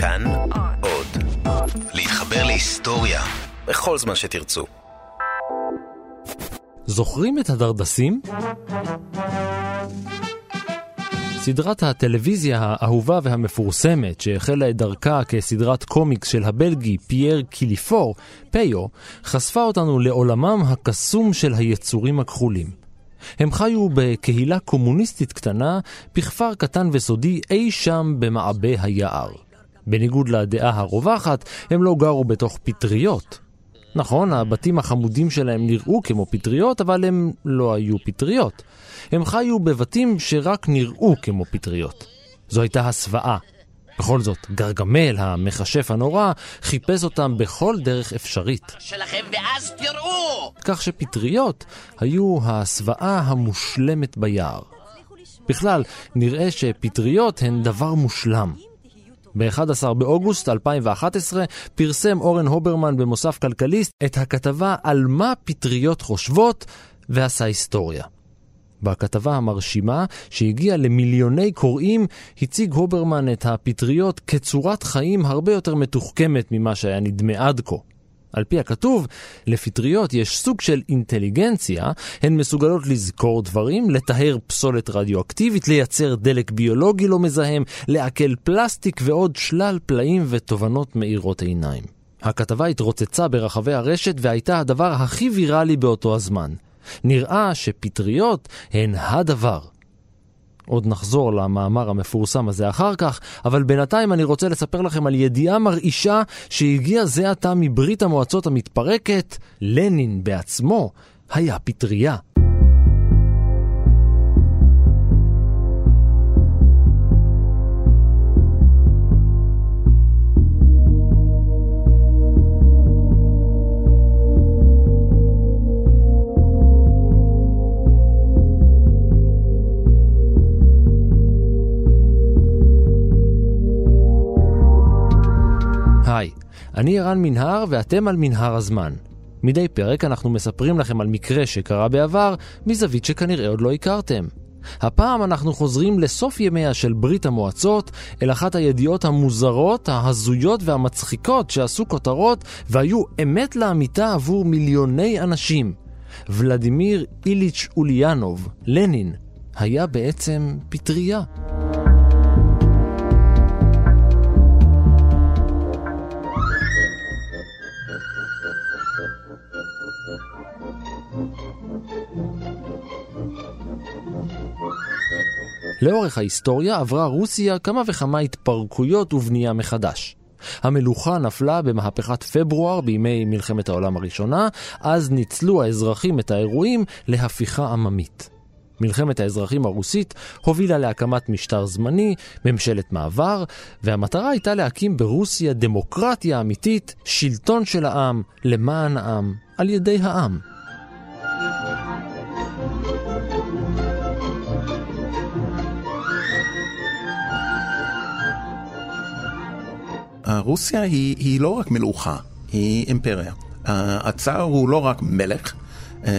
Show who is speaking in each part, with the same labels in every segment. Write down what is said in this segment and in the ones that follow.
Speaker 1: כאן עוד. להתחבר להיסטוריה בכל זמן שתרצו.
Speaker 2: זוכרים את הדרדסים? סדרת הטלוויזיה האהובה והמפורסמת, שהחלה את דרכה כסדרת קומיקס של הבלגי פייר קיליפור, פיו, חשפה אותנו לעולמם הקסום של היצורים הכחולים. הם חיו בקהילה קומוניסטית קטנה, בכפר קטן וסודי אי שם במעבה היער. בניגוד לדעה הרווחת, הם לא גרו בתוך פטריות. נכון, הבתים החמודים שלהם נראו כמו פטריות, אבל הם לא היו פטריות. הם חיו בבתים שרק נראו כמו פטריות. זו הייתה הסוואה. בכל זאת, גרגמל, המכשף הנורא, חיפש אותם בכל דרך אפשרית.
Speaker 3: שלכם ואז תראו!
Speaker 2: כך שפטריות היו ההסוואה המושלמת ביער. בכלל, נראה שפטריות הן דבר מושלם. ב-11 באוגוסט 2011 פרסם אורן הוברמן במוסף כלכליסט את הכתבה על מה פטריות חושבות ועשה היסטוריה. בכתבה המרשימה, שהגיעה למיליוני קוראים, הציג הוברמן את הפטריות כצורת חיים הרבה יותר מתוחכמת ממה שהיה נדמה עד כה. על פי הכתוב, לפטריות יש סוג של אינטליגנציה, הן מסוגלות לזכור דברים, לטהר פסולת רדיואקטיבית, לייצר דלק ביולוגי לא מזהם, לעכל פלסטיק ועוד שלל פלאים ותובנות מאירות עיניים. הכתבה התרוצצה ברחבי הרשת והייתה הדבר הכי ויראלי באותו הזמן. נראה שפטריות הן הדבר. עוד נחזור למאמר המפורסם הזה אחר כך, אבל בינתיים אני רוצה לספר לכם על ידיעה מרעישה שהגיע זה עתה מברית המועצות המתפרקת, לנין בעצמו היה פטריה. אני ערן מנהר ואתם על מנהר הזמן. מדי פרק אנחנו מספרים לכם על מקרה שקרה בעבר מזווית שכנראה עוד לא הכרתם. הפעם אנחנו חוזרים לסוף ימיה של ברית המועצות, אל אחת הידיעות המוזרות, ההזויות והמצחיקות שעשו כותרות והיו אמת לאמיתה עבור מיליוני אנשים. ולדימיר איליץ' אוליאנוב, לנין, היה בעצם פטריה. לאורך ההיסטוריה עברה רוסיה כמה וכמה התפרקויות ובנייה מחדש. המלוכה נפלה במהפכת פברואר בימי מלחמת העולם הראשונה, אז ניצלו האזרחים את האירועים להפיכה עממית. מלחמת האזרחים הרוסית הובילה להקמת משטר זמני, ממשלת מעבר, והמטרה הייתה להקים ברוסיה דמוקרטיה אמיתית, שלטון של העם, למען העם, על ידי העם.
Speaker 4: רוסיה היא, היא לא רק מלוכה, היא אימפריה. הצאר הוא לא רק מלך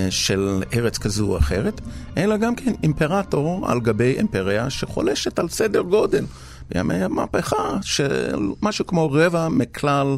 Speaker 4: של ארץ כזו או אחרת, אלא גם כן אימפרטור על גבי אימפריה שחולשת על סדר גודל. בימי המהפכה של משהו כמו רבע מכלל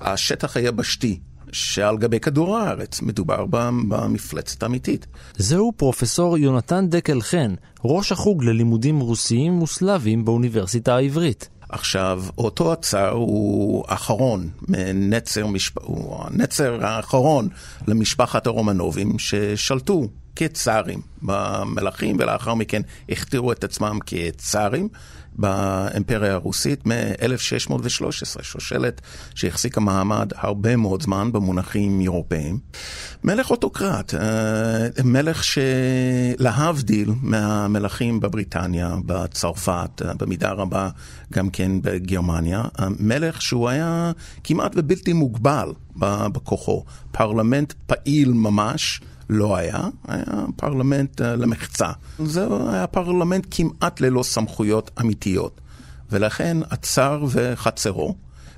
Speaker 4: השטח היבשתי שעל גבי כדור הארץ מדובר במפלצת אמיתית.
Speaker 2: זהו פרופסור יונתן דקל חן, ראש החוג ללימודים רוסיים וסלאביים באוניברסיטה העברית.
Speaker 4: עכשיו, אותו הצאר הוא אחרון, נצר, משפ... הוא הנצר האחרון למשפחת הרומנובים ששלטו כצארים במלכים ולאחר מכן הכתירו את עצמם כצארים באימפריה הרוסית מ-1613, שושלת שהחזיקה מעמד הרבה מאוד זמן במונחים אירופאיים. מלך אוטוקרט, מלך שלהבדיל מהמלכים בבריטניה, בצרפת, במידה רבה גם כן בגרמניה, מלך שהוא היה כמעט ובלתי מוגבל בכוחו, פרלמנט פעיל ממש. לא היה, היה פרלמנט אה, למחצה. זה היה פרלמנט כמעט ללא סמכויות אמיתיות. ולכן הצאר וחצרו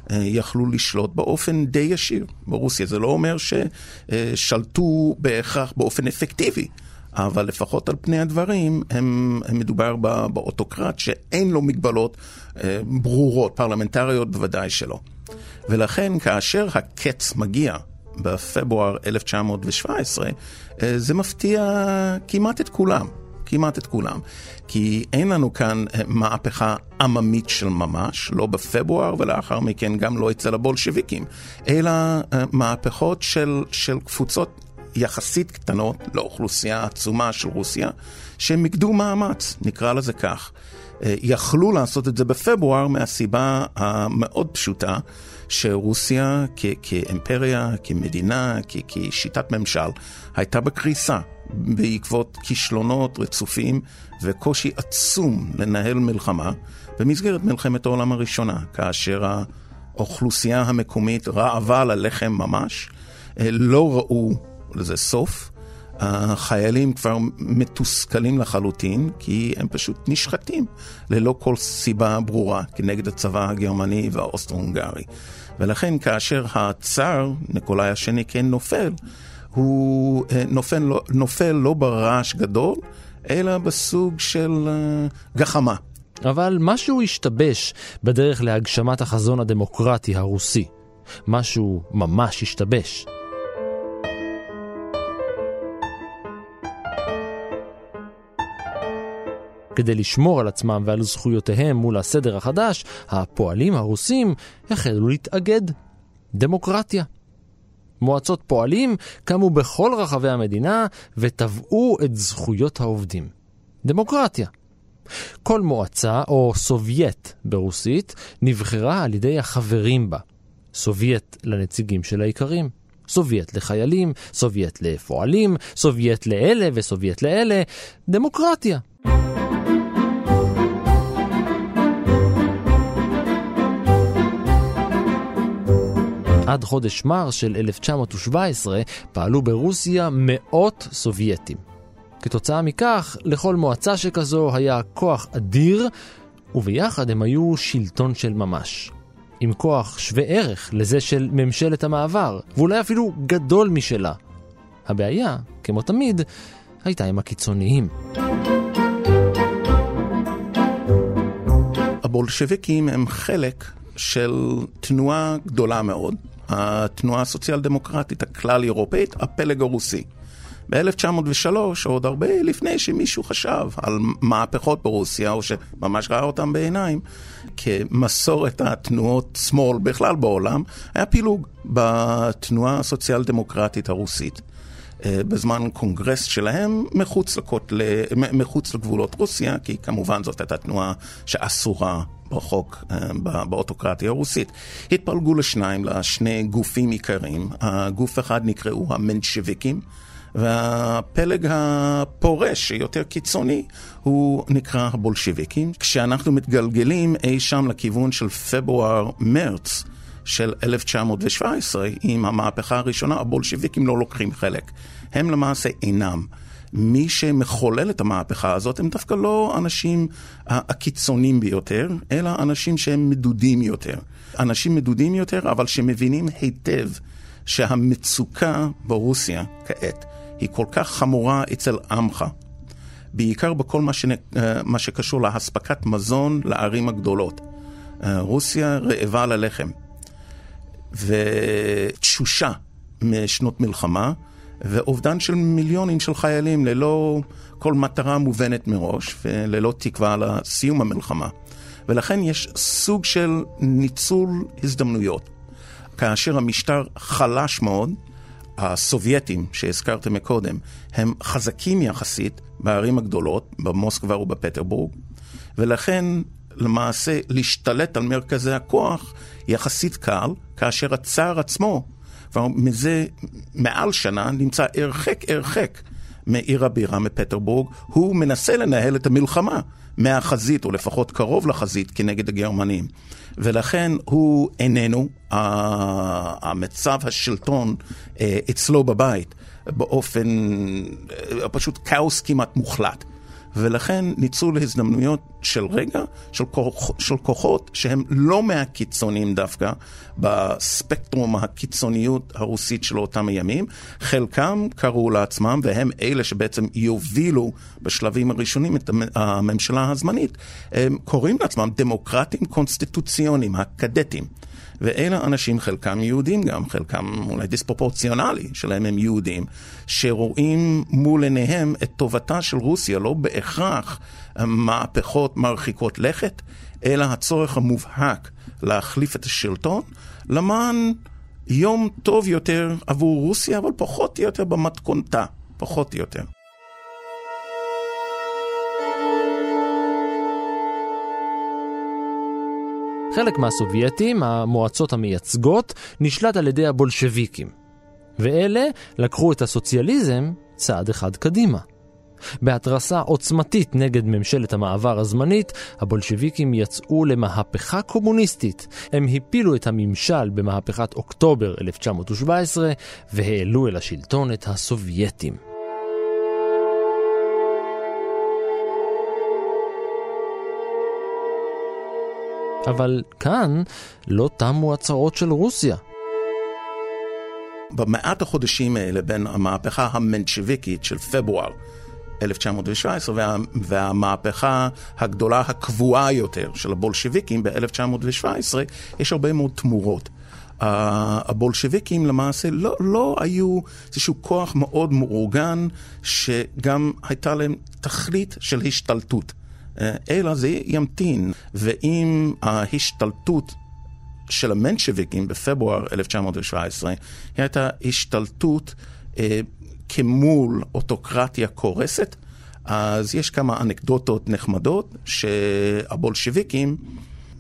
Speaker 4: אה, יכלו לשלוט באופן די ישיר ברוסיה. זה לא אומר ששלטו בהכרח באופן אפקטיבי, אבל לפחות על פני הדברים, הם, הם מדובר באוטוקרט שאין לו מגבלות אה, ברורות, פרלמנטריות בוודאי שלא. ולכן כאשר הקץ מגיע בפברואר 1917, אה, זה מפתיע כמעט את כולם. כמעט את כולם. כי אין לנו כאן אה, מהפכה עממית של ממש, לא בפברואר ולאחר מכן גם לא אצל הבולשביקים, אלא אה, מהפכות של, של קבוצות יחסית קטנות לאוכלוסייה עצומה של רוסיה, שהם מיקדו מאמץ, נקרא לזה כך. יכלו לעשות את זה בפברואר מהסיבה המאוד פשוטה שרוסיה כ- כאימפריה, כמדינה, כ- כשיטת ממשל, הייתה בקריסה בעקבות כישלונות רצופים וקושי עצום לנהל מלחמה במסגרת מלחמת העולם הראשונה, כאשר האוכלוסייה המקומית רעבה ללחם ממש, אה, לא ראו לזה סוף. החיילים כבר מתוסכלים לחלוטין, כי הם פשוט נשחטים ללא כל סיבה ברורה כנגד הצבא הגרמני והאוסטרו-הונגרי. ולכן כאשר הצאר, ניקולאי השני, כן נופל, הוא אה, נופל, לא, נופל לא ברעש גדול, אלא בסוג של אה, גחמה.
Speaker 2: אבל משהו השתבש בדרך להגשמת החזון הדמוקרטי הרוסי. משהו ממש השתבש. כדי לשמור על עצמם ועל זכויותיהם מול הסדר החדש, הפועלים הרוסים החלו להתאגד. דמוקרטיה. מועצות פועלים קמו בכל רחבי המדינה ותבעו את זכויות העובדים. דמוקרטיה. כל מועצה, או סובייט ברוסית, נבחרה על ידי החברים בה. סובייט לנציגים של האיכרים. סובייט לחיילים, סובייט לפועלים, סובייט לאלה וסובייט לאלה. דמוקרטיה. עד חודש מרס של 1917 פעלו ברוסיה מאות סובייטים. כתוצאה מכך, לכל מועצה שכזו היה כוח אדיר, וביחד הם היו שלטון של ממש. עם כוח שווה ערך לזה של ממשלת המעבר, ואולי אפילו גדול משלה. הבעיה, כמו תמיד, הייתה עם הקיצוניים.
Speaker 4: הבולשביקים הם חלק של תנועה גדולה מאוד, התנועה הסוציאל דמוקרטית הכלל אירופאית, הפלג הרוסי. ב-1903, עוד הרבה לפני שמישהו חשב על מהפכות ברוסיה, או שממש ראה אותם בעיניים, כמסורת התנועות שמאל בכלל בעולם, היה פילוג בתנועה הסוציאל דמוקרטית הרוסית. אה, בזמן קונגרס שלהם מחוץ, לקוט, מחוץ לגבולות רוסיה, כי כמובן זאת הייתה תנועה שאסורה בחוק אה, באוטוקרטיה הרוסית. התפלגו לשניים, לשני גופים עיקריים. הגוף אחד נקראו המנשוויקים. והפלג הפורש, יותר קיצוני, הוא נקרא הבולשוויקים. כשאנחנו מתגלגלים אי שם לכיוון של פברואר-מרץ של 1917, עם המהפכה הראשונה, הבולשוויקים לא לוקחים חלק. הם למעשה אינם. מי שמחולל את המהפכה הזאת הם דווקא לא האנשים הקיצוניים ביותר, אלא אנשים שהם מדודים יותר. אנשים מדודים יותר, אבל שמבינים היטב שהמצוקה ברוסיה כעת היא כל כך חמורה אצל עמך, בעיקר בכל מה, שנ... מה שקשור לאספקת מזון לערים הגדולות. רוסיה רעבה ללחם, ותשושה משנות מלחמה, ואובדן של מיליונים של חיילים ללא כל מטרה מובנת מראש וללא תקווה לסיום המלחמה. ולכן יש סוג של ניצול הזדמנויות. כאשר המשטר חלש מאוד, הסובייטים שהזכרתם מקודם, הם חזקים יחסית בערים הגדולות, במוסקבה ובפטרבורג, ולכן למעשה להשתלט על מרכזי הכוח יחסית קל, כאשר הצאר עצמו כבר מזה מעל שנה נמצא הרחק הרחק מעיר הבירה, מפטרבורג, הוא מנסה לנהל את המלחמה מהחזית, או לפחות קרוב לחזית, כנגד הגרמנים. ולכן הוא איננו, המצב השלטון אה, אצלו בבית באופן, אה, פשוט כאוס כמעט מוחלט. ולכן ניצול הזדמנויות של רגע, של, כוח, של כוחות שהם לא מהקיצונים דווקא בספקטרום הקיצוניות הרוסית של אותם הימים. חלקם קראו לעצמם, והם אלה שבעצם יובילו בשלבים הראשונים את הממשלה הזמנית, הם קוראים לעצמם דמוקרטים קונסטיטוציוניים, הקדטים. ואלה אנשים, חלקם יהודים גם, חלקם אולי דיספרופורציונלי שלהם הם יהודים, שרואים מול עיניהם את טובתה של רוסיה, לא בהכרח מהפכות מרחיקות לכת, אלא הצורך המובהק להחליף את השלטון למען יום טוב יותר עבור רוסיה, אבל פחות או יותר במתכונתה, פחות או יותר.
Speaker 2: חלק מהסובייטים, המועצות המייצגות, נשלט על ידי הבולשביקים. ואלה לקחו את הסוציאליזם צעד אחד קדימה. בהתרסה עוצמתית נגד ממשלת המעבר הזמנית, הבולשביקים יצאו למהפכה קומוניסטית. הם הפילו את הממשל במהפכת אוקטובר 1917 והעלו אל השלטון את הסובייטים. אבל כאן לא תמו הצהרות של רוסיה.
Speaker 4: במעט החודשים האלה בין המהפכה המנצ'וויקית של פברואר 1917 וה, והמהפכה הגדולה הקבועה יותר של הבולשוויקים ב-1917, יש הרבה מאוד תמורות. הבולשוויקים למעשה לא, לא היו איזשהו כוח מאוד מאורגן שגם הייתה להם תכלית של השתלטות. אה, אלא זה ימתין, ואם ההשתלטות של המנשוויקים בפברואר 1917 היא הייתה השתלטות אה, כמול אוטוקרטיה קורסת, אז יש כמה אנקדוטות נחמדות שהבולשוויקים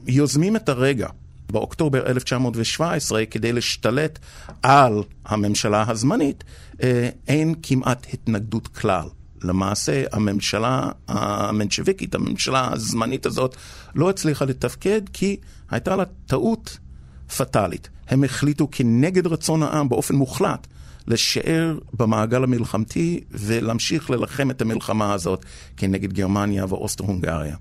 Speaker 4: יוזמים את הרגע באוקטובר 1917 כדי להשתלט על הממשלה הזמנית, אה, אין כמעט התנגדות כלל. למעשה הממשלה המנשוויקית, הממשלה הזמנית הזאת, לא הצליחה לתפקד כי הייתה לה טעות פטאלית. הם החליטו כנגד רצון העם באופן מוחלט לשאר במעגל המלחמתי ולהמשיך ללחם את המלחמה הזאת כנגד גרמניה ואוסטרו-הונגריה.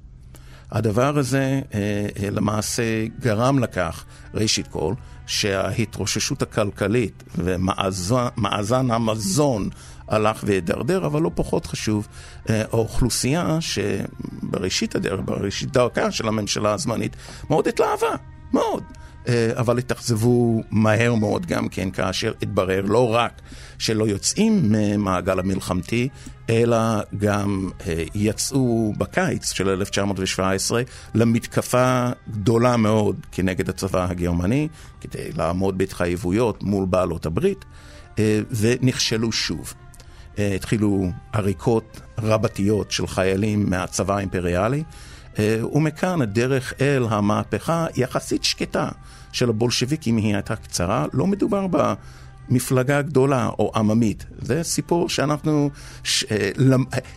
Speaker 4: הדבר הזה אה, אה, למעשה גרם לכך, ראשית כל, שההתרוששות הכלכלית ומאזן המזון הלך והידרדר, אבל לא פחות חשוב, אה, האוכלוסייה שבראשית הדרך, בראשית דרכה של הממשלה הזמנית, מאוד התלהבה, מאוד. אה, אבל התאכזבו מהר מאוד גם כן, כאשר התברר לא רק שלא יוצאים ממעגל המלחמתי, אלא גם אה, יצאו בקיץ של 1917 למתקפה גדולה מאוד כנגד הצבא הגרמני, כדי לעמוד בהתחייבויות מול בעלות הברית, ונכשלו שוב. אה, התחילו עריקות רבתיות של חיילים מהצבא האימפריאלי, אה, ומכאן הדרך אל המהפכה יחסית שקטה של הבולשביקים היא הייתה קצרה, לא מדובר במפלגה גדולה או עממית. זה סיפור שאנחנו ש... אה,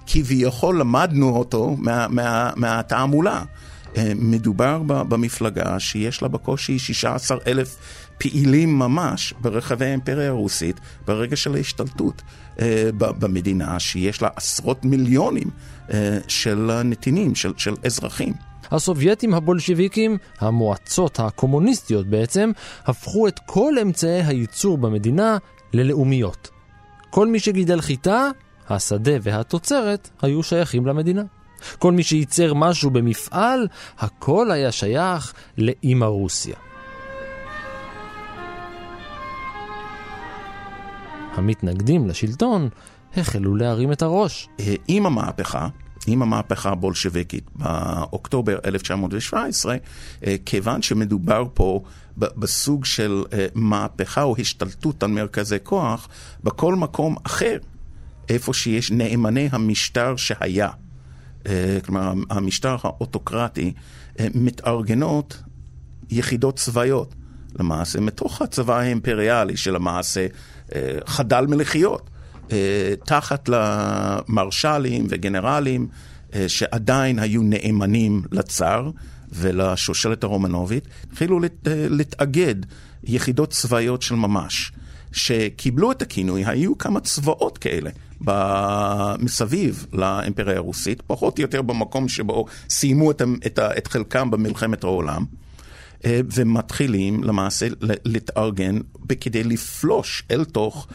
Speaker 4: כביכול למדנו אותו מה, מה, מהתעמולה. מדובר במפלגה שיש לה בקושי 16 אלף פעילים ממש ברחבי האימפריה הרוסית ברגע של ההשתלטות אה, במדינה שיש לה עשרות מיליונים אה, של נתינים, של, של אזרחים.
Speaker 2: הסובייטים הבולשביקים, המועצות הקומוניסטיות בעצם, הפכו את כל אמצעי הייצור במדינה ללאומיות. כל מי שגידל חיטה, השדה והתוצרת היו שייכים למדינה. כל מי שייצר משהו במפעל, הכל היה שייך לאימא רוסיה. המתנגדים לשלטון החלו להרים את הראש.
Speaker 4: אה, עם המהפכה, עם המהפכה הבולשביקית באוקטובר 1917, אה, כיוון שמדובר פה בסוג של אה, מהפכה או השתלטות על מרכזי כוח, בכל מקום אחר, איפה שיש נאמני המשטר שהיה. כלומר, המשטר האוטוקרטי, מתארגנות יחידות צבאיות. למעשה, מתוך הצבא האימפריאלי שלמעשה אה, חדל מלחיות, אה, תחת למרשלים וגנרלים אה, שעדיין היו נאמנים לצאר ולשושלת הרומנובית, התחילו להתאגד יחידות צבאיות של ממש. שקיבלו את הכינוי, היו כמה צבאות כאלה. מסביב לאימפריה הרוסית, פחות או יותר במקום שבו סיימו את, את, את חלקם במלחמת העולם, אה, ומתחילים למעשה להתארגן כדי לפלוש אל תוך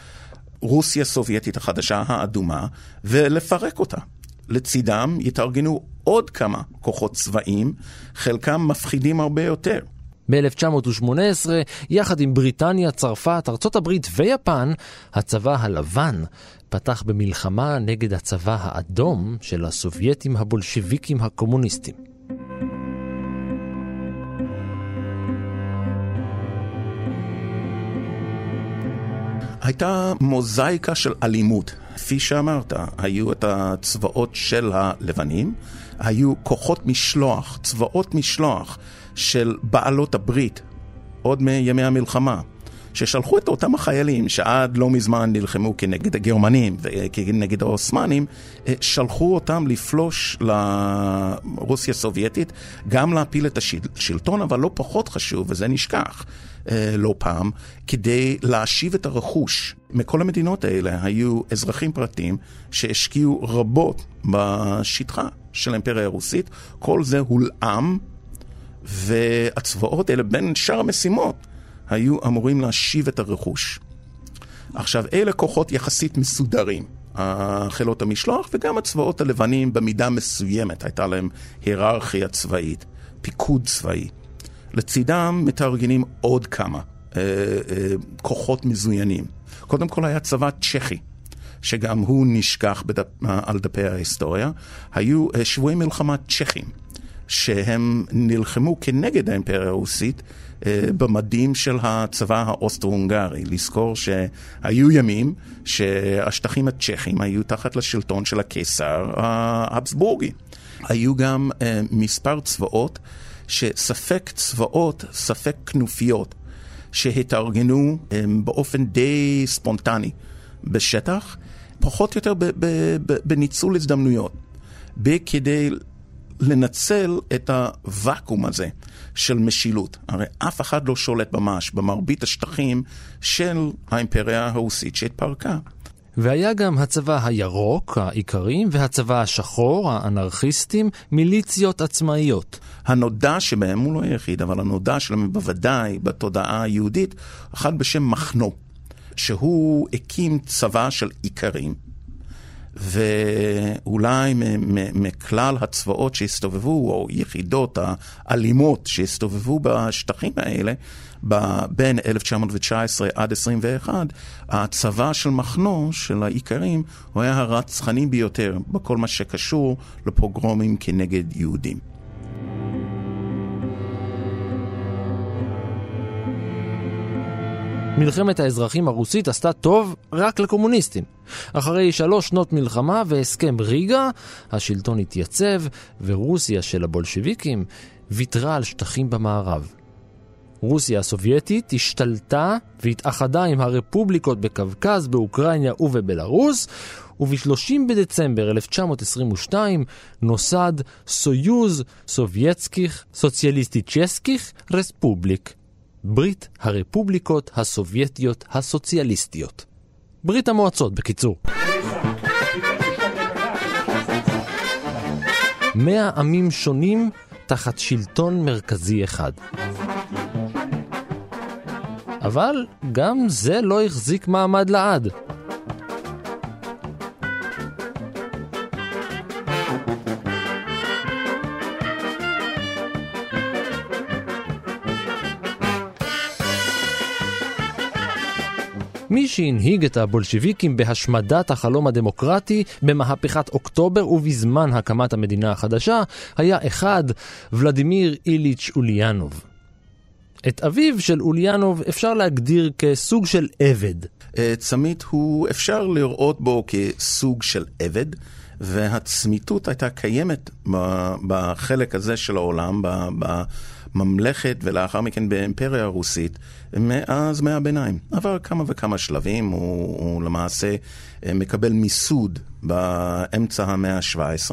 Speaker 4: רוסיה הסובייטית החדשה האדומה ולפרק אותה. לצידם יתארגנו עוד כמה כוחות צבאיים, חלקם מפחידים הרבה יותר.
Speaker 2: ב-1918, יחד עם בריטניה, צרפת, ארצות הברית ויפן, הצבא הלבן פתח במלחמה נגד הצבא האדום של הסובייטים הבולשביקים הקומוניסטים.
Speaker 4: הייתה מוזאיקה של אלימות. כפי שאמרת, היו את הצבאות של הלבנים, היו כוחות משלוח, צבאות משלוח של בעלות הברית, עוד מימי המלחמה. ששלחו את אותם החיילים שעד לא מזמן נלחמו כנגד הגרמנים וכנגד העות'מאנים, אה, שלחו אותם לפלוש לרוסיה הסובייטית, גם להפיל את השלטון, אבל לא פחות חשוב, וזה נשכח. אה, לא פעם, כדי להשיב את הרכוש. מכל המדינות האלה היו אזרחים פרטיים שהשקיעו רבות בשטחה של האימפריה הרוסית. כל זה הולאם, והצבאות האלה, בין שאר המשימות, היו אמורים להשיב את הרכוש. עכשיו, אלה כוחות יחסית מסודרים. חילות המשלוח וגם הצבאות הלבנים במידה מסוימת הייתה להם היררכיה צבאית, פיקוד צבאי. לצידם מתארגנים עוד כמה אה, אה, כוחות מזוינים. קודם כל היה צבא צ'כי, שגם הוא נשכח בדפ, על דפי ההיסטוריה. היו אה, שבויי מלחמה צ'כים, שהם נלחמו כנגד האימפריה הרוסית במדים של הצבא האוסטרו-הונגרי. לזכור שהיו ימים שהשטחים הצ'כים היו תחת לשלטון של הקיסר ההבסבורגי. היו גם אה, מספר צבאות שספק צבאות, ספק כנופיות, שהתארגנו אה, באופן די ספונטני בשטח, פחות או יותר בניצול הזדמנויות, בכדי לנצל את הוואקום הזה של משילות. הרי אף אחד לא שולט ממש במרבית השטחים של האימפריה הרוסית שהתפרקה.
Speaker 2: והיה גם הצבא הירוק, העיקרים, והצבא השחור, האנרכיסטים, מיליציות עצמאיות.
Speaker 4: הנודע שבהם הוא לא היחיד, אבל הנודע שלהם בוודאי בתודעה היהודית, אחד בשם מחנו, שהוא הקים צבא של איכרים, ואולי מכלל הצבאות שהסתובבו, או יחידות האלימות שהסתובבו בשטחים האלה, בין 1919 עד 21, הצבא של מחנו, של האיכרים, הוא היה הרצחני ביותר בכל מה שקשור לפוגרומים כנגד יהודים.
Speaker 2: מלחמת האזרחים הרוסית עשתה טוב רק לקומוניסטים. אחרי שלוש שנות מלחמה והסכם ריגה, השלטון התייצב, ורוסיה של הבולשביקים ויתרה על שטחים במערב. רוסיה הסובייטית השתלטה והתאחדה עם הרפובליקות בקווקז, באוקראינה ובבלארוס, וב-30 בדצמבר 1922 נוסד Союз Советских Социалистических Республик. ברית הרפובליקות הסובייטיות הסוציאליסטיות. ברית המועצות, בקיצור. מאה עמים שונים תחת שלטון מרכזי אחד. אבל גם זה לא החזיק מעמד לעד. מי שהנהיג את הבולשביקים בהשמדת החלום הדמוקרטי במהפכת אוקטובר ובזמן הקמת המדינה החדשה היה אחד, ולדימיר איליץ' אוליאנוב. את אביו של אוליאנוב אפשר להגדיר כסוג של עבד.
Speaker 4: אה, צמית הוא, אפשר לראות בו כסוג של עבד, והצמיתות הייתה קיימת בחלק הזה של העולם, בממלכת ולאחר מכן באימפריה הרוסית, מאז מאה הביניים. עבר כמה וכמה שלבים, הוא, הוא למעשה אה, מקבל מיסוד באמצע המאה ה-17,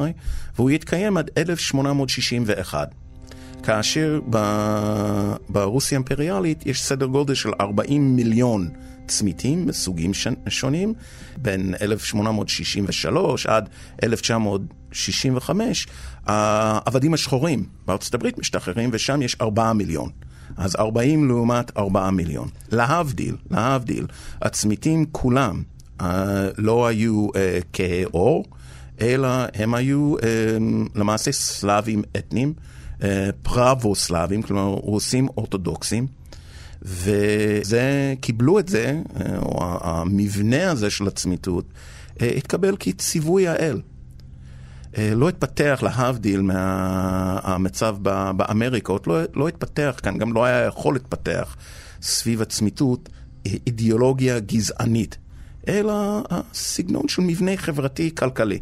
Speaker 4: והוא יתקיים עד 1861. כאשר ברוסיה האימפריאלית יש סדר גודל של 40 מיליון צמיתים מסוגים שונים, בין 1863 עד 1965, העבדים השחורים בארצות הברית משתחררים, ושם יש 4 מיליון. אז 40 לעומת 4 מיליון. להבדיל, להבדיל, הצמיתים כולם uh, לא היו uh, כהי עור, אלא הם היו uh, למעשה סלאבים אתניים, uh, פרבו-סלאבים, כלומר רוסים אורתודוקסים. וזה, קיבלו את זה, או המבנה הזה של הצמיתות, התקבל כציווי האל. לא התפתח להבדיל מהמצב באמריקות, לא, לא התפתח כאן, גם לא היה יכול להתפתח סביב הצמיתות אידיאולוגיה גזענית, אלא סגנון של מבנה חברתי-כלכלי.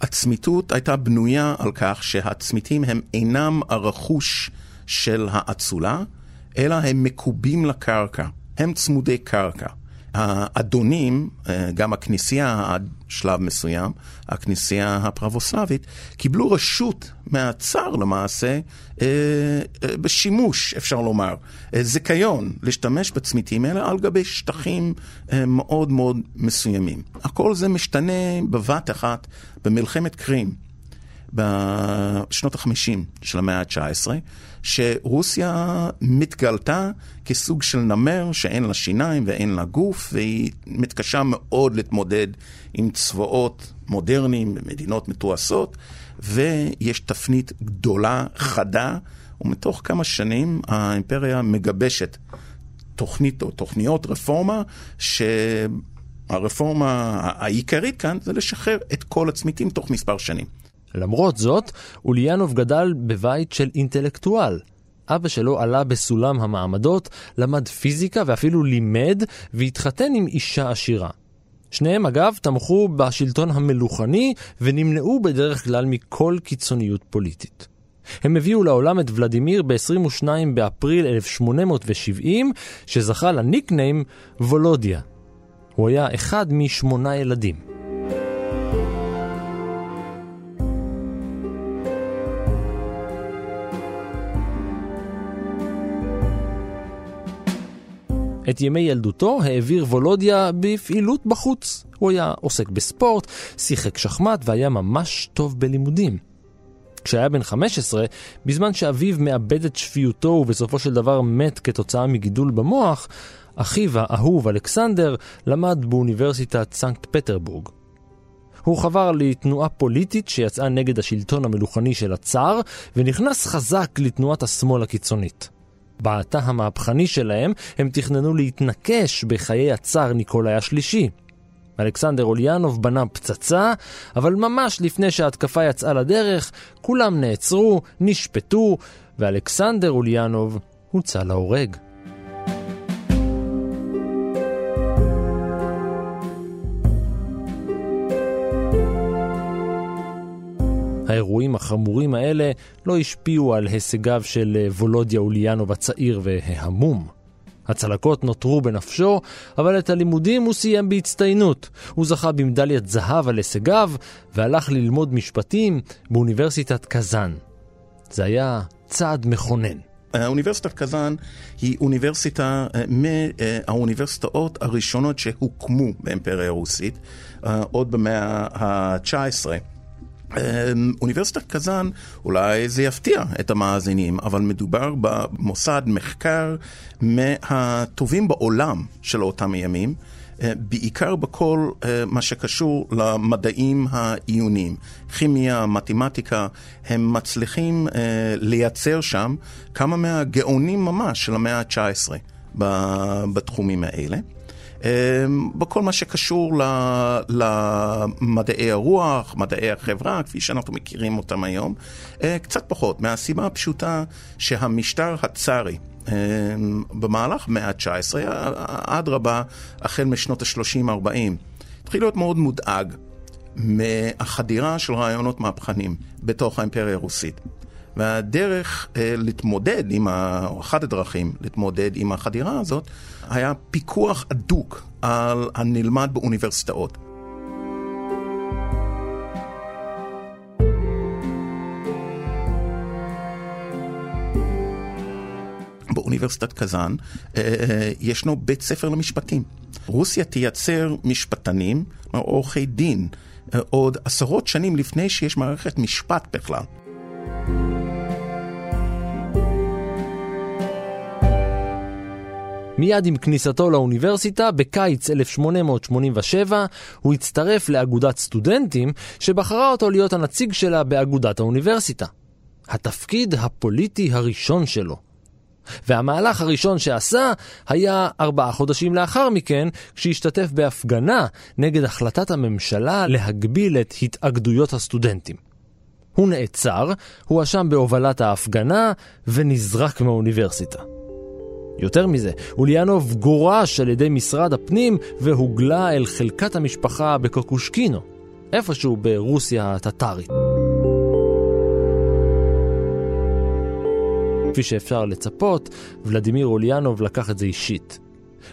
Speaker 4: הצמיתות הייתה בנויה על כך שהצמיתים הם אינם הרכוש של האצולה, אלא הם מקובים לקרקע, הם צמודי קרקע. האדונים, אה, גם הכנסייה עד שלב מסוים, הכנסייה הפרבוסלבית, קיבלו רשות מהצאר למעשה אה, אה, בשימוש, אפשר לומר, זיכיון להשתמש בצמיתים האלה על גבי שטחים מאוד מאוד מסוימים. הכל זה משתנה בבת אחת במלחמת קרים. בשנות ה-50 של המאה ה-19, שרוסיה מתגלתה כסוג של נמר שאין לה שיניים ואין לה גוף, והיא מתקשה מאוד להתמודד עם צבאות מודרניים במדינות מתועשות, ויש תפנית גדולה, חדה, ומתוך כמה שנים האימפריה מגבשת תוכנית או תוכניות רפורמה, שהרפורמה העיקרית כאן זה לשחרר את כל הצמיתים תוך מספר שנים.
Speaker 2: למרות זאת, אוליאנוב גדל בבית של אינטלקטואל. אבא שלו עלה בסולם המעמדות, למד פיזיקה ואפילו לימד, והתחתן עם אישה עשירה. שניהם אגב תמכו בשלטון המלוכני ונמנעו בדרך כלל מכל קיצוניות פוליטית. הם הביאו לעולם את ולדימיר ב-22 באפריל 1870, שזכה לניקניים וולודיה. הוא היה אחד משמונה ילדים. את ימי ילדותו העביר וולודיה בפעילות בחוץ. הוא היה עוסק בספורט, שיחק שחמט והיה ממש טוב בלימודים. כשהיה בן 15, בזמן שאביו מאבד את שפיותו ובסופו של דבר מת כתוצאה מגידול במוח, אחיו האהוב אלכסנדר למד באוניברסיטת סנקט פטרבורג. הוא חבר לתנועה פוליטית שיצאה נגד השלטון המלוכני של הצאר, ונכנס חזק לתנועת השמאל הקיצונית. בתא המהפכני שלהם הם תכננו להתנקש בחיי הצאר ניקולאי השלישי. אלכסנדר אוליאנוב בנה פצצה, אבל ממש לפני שההתקפה יצאה לדרך, כולם נעצרו, נשפטו, ואלכסנדר אוליאנוב הוצא להורג. האירועים החמורים האלה לא השפיעו על הישגיו של אה, וולודיה אוליאנוב הצעיר וההמום. הצלקות נותרו בנפשו, אבל את הלימודים הוא סיים בהצטיינות. הוא זכה במדליית זהב על הישגיו, והלך ללמוד משפטים באוניברסיטת קזאן. זה היה צעד מכונן.
Speaker 4: אוניברסיטת קזאן היא אוניברסיטה אה, מהאוניברסיטאות הראשונות שהוקמו באימפריה הרוסית, אה, עוד במאה ה-19. אמ, אוניברסיטת קזאן, אולי זה יפתיע את המאזינים, אבל מדובר במוסד מחקר מהטובים בעולם של אותם ימים. אה, בעיקר בכל אה, מה שקשור למדעים העיוניים, כימיה, מתמטיקה, הם מצליחים אה, לייצר שם כמה מהגאונים ממש של המאה ה-19 בתחומים האלה. אמ, בכל מה שקשור למדעי הרוח, מדעי החברה, כפי שאנחנו מכירים אותם היום, אה, קצת פחות, מהסיבה הפשוטה שהמשטר הצארי אמ, במהלך המאה ה-19, אדרבה, החל משנות ה-30-40, התחיל להיות מאוד מודאג מהחדירה של רעיונות מהפכנים בתוך האימפריה הרוסית. והדרך אה, להתמודד עם, ה... או אחת הדרכים להתמודד עם החדירה הזאת, היה פיקוח הדוק על הנלמד באוניברסיטאות. באוניברסיטת קזאן אה, אה, ישנו בית ספר למשפטים. רוסיה תייצר משפטנים, עורכי דין, אה, עוד עשרות שנים לפני שיש מערכת משפט בכלל.
Speaker 2: מיד עם כניסתו לאוניברסיטה, בקיץ 1887, הוא הצטרף לאגודת סטודנטים, שבחרה אותו להיות הנציג שלה באגודת האוניברסיטה. התפקיד הפוליטי הראשון שלו. והמהלך הראשון שעשה היה ארבעה חודשים לאחר מכן, כשהשתתף בהפגנה נגד החלטת הממשלה להגביל את התאגדויות הסטודנטים. הוא נעצר, הואשם בהובלת ההפגנה ונזרק מהאוניברסיטה. יותר מזה, אוליאנוב גורש על ידי משרד הפנים והוגלה אל חלקת המשפחה בקוקושקינו, איפשהו ברוסיה הטטרית. כפי שאפשר לצפות, ולדימיר אוליאנוב לקח את זה אישית.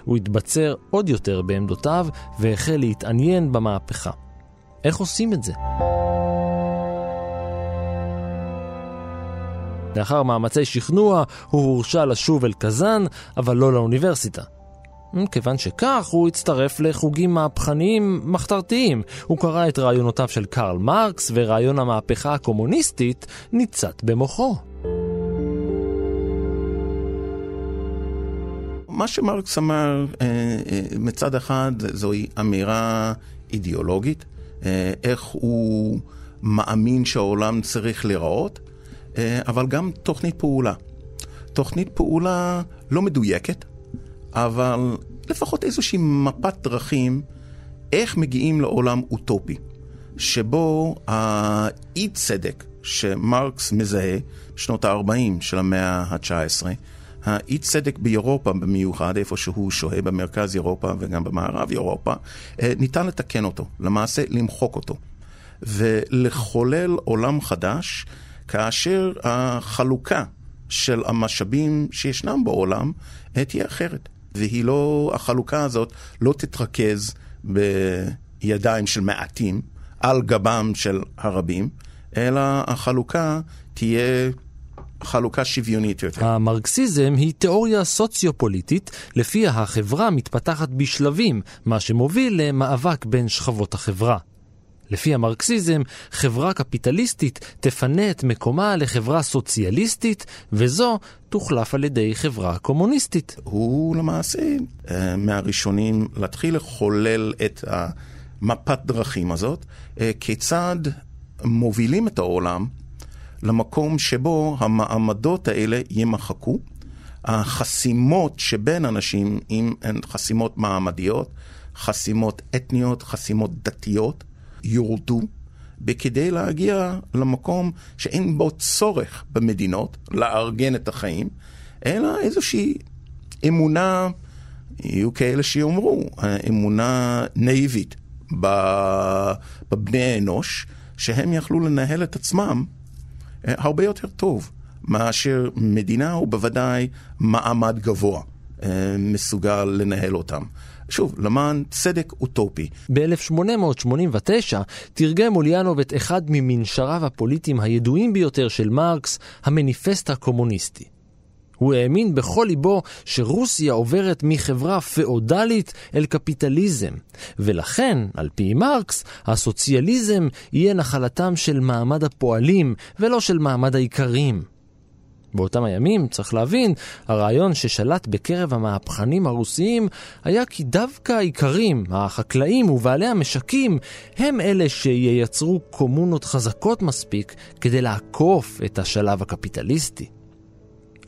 Speaker 2: הוא התבצר עוד יותר בעמדותיו והחל להתעניין במהפכה. איך עושים את זה? לאחר מאמצי שכנוע, הוא הורשה לשוב אל קזאן, אבל לא לאוניברסיטה. כיוון שכך, הוא הצטרף לחוגים מהפכניים מחתרתיים. הוא קרא את רעיונותיו של קרל מרקס, ורעיון המהפכה הקומוניסטית ניצת במוחו.
Speaker 4: מה שמרקס אמר, אה, אה, מצד אחד זוהי אמירה אידיאולוגית, אה, איך הוא מאמין שהעולם צריך להיראות, אבל גם תוכנית פעולה. תוכנית פעולה לא מדויקת, אבל לפחות איזושהי מפת דרכים איך מגיעים לעולם אוטופי, שבו האי צדק שמרקס מזהה בשנות ה-40 של המאה ה-19, האי צדק באירופה במיוחד, איפה שהוא שוהה במרכז אירופה וגם במערב אירופה, אה, ניתן לתקן אותו, למעשה למחוק אותו, ולחולל עולם חדש, כאשר החלוקה של המשאבים שישנם בעולם תהיה אחרת. והיא לא, החלוקה הזאת לא תתרכז בידיים של מעטים על גבם של הרבים, אלא החלוקה תהיה חלוקה שוויונית יותר.
Speaker 2: המרקסיזם היא תיאוריה סוציופוליטית, לפיה החברה מתפתחת בשלבים, מה שמוביל למאבק בין שכבות החברה. לפי המרקסיזם, חברה קפיטליסטית תפנה את מקומה לחברה סוציאליסטית, וזו תוחלף על ידי חברה קומוניסטית.
Speaker 4: הוא למעשה אה, מהראשונים להתחיל לחולל את המפת דרכים הזאת, אה, כיצד מובילים את העולם למקום שבו המעמדות האלה יימחקו. החסימות שבין אנשים הן חסימות מעמדיות, חסימות אתניות, חסימות דתיות, יורדו, בכדי להגיע למקום שאין בו צורך במדינות לארגן את החיים, אלא איזושהי אמונה, יהיו כאלה שיאמרו, אמונה נאיבית בבני האנוש, שהם יכלו לנהל את עצמם אה, הרבה יותר טוב מאשר מדינה, ובוודאי מעמד גבוה אה, מסוגל לנהל אותם. שוב, למען צדק אוטופי.
Speaker 2: ב-1889 תרגם אוליאנוב את אחד ממנשריו הפוליטיים הידועים ביותר של מרקס, המניפסט הקומוניסטי. הוא האמין בכל ליבו שרוסיה עוברת מחברה פאודלית אל קפיטליזם, ולכן, על פי מרקס, הסוציאליזם יהיה נחלתם של מעמד הפועלים ולא של מעמד האיכרים. באותם הימים, צריך להבין, הרעיון ששלט בקרב המהפכנים הרוסיים היה כי דווקא האיכרים, החקלאים ובעלי המשקים, הם אלה שייצרו קומונות חזקות מספיק כדי לעקוף את השלב הקפיטליסטי.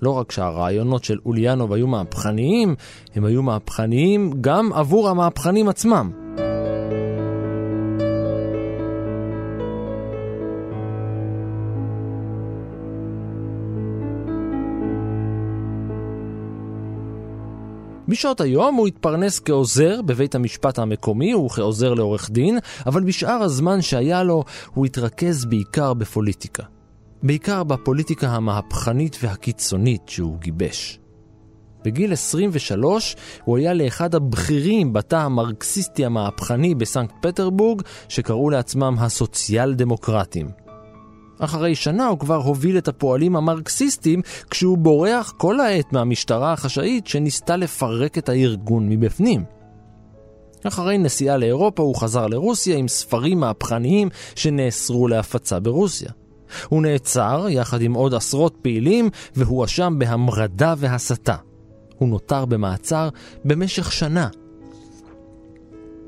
Speaker 2: לא רק שהרעיונות של אוליאנוב היו מהפכניים, הם היו מהפכניים גם עבור המהפכנים עצמם. בשעות היום הוא התפרנס כעוזר בבית המשפט המקומי וכעוזר לעורך דין, אבל בשאר הזמן שהיה לו הוא התרכז בעיקר בפוליטיקה. בעיקר בפוליטיקה המהפכנית והקיצונית שהוא גיבש. בגיל 23 הוא היה לאחד הבכירים בתא המרקסיסטי המהפכני בסנקט פטרבורג, שקראו לעצמם הסוציאל דמוקרטים. אחרי שנה הוא כבר הוביל את הפועלים המרקסיסטים כשהוא בורח כל העת מהמשטרה החשאית שניסתה לפרק את הארגון מבפנים. אחרי נסיעה לאירופה הוא חזר לרוסיה עם ספרים מהפכניים שנאסרו להפצה ברוסיה. הוא נעצר יחד עם עוד עשרות פעילים והואשם בהמרדה והסתה. הוא נותר במעצר במשך שנה.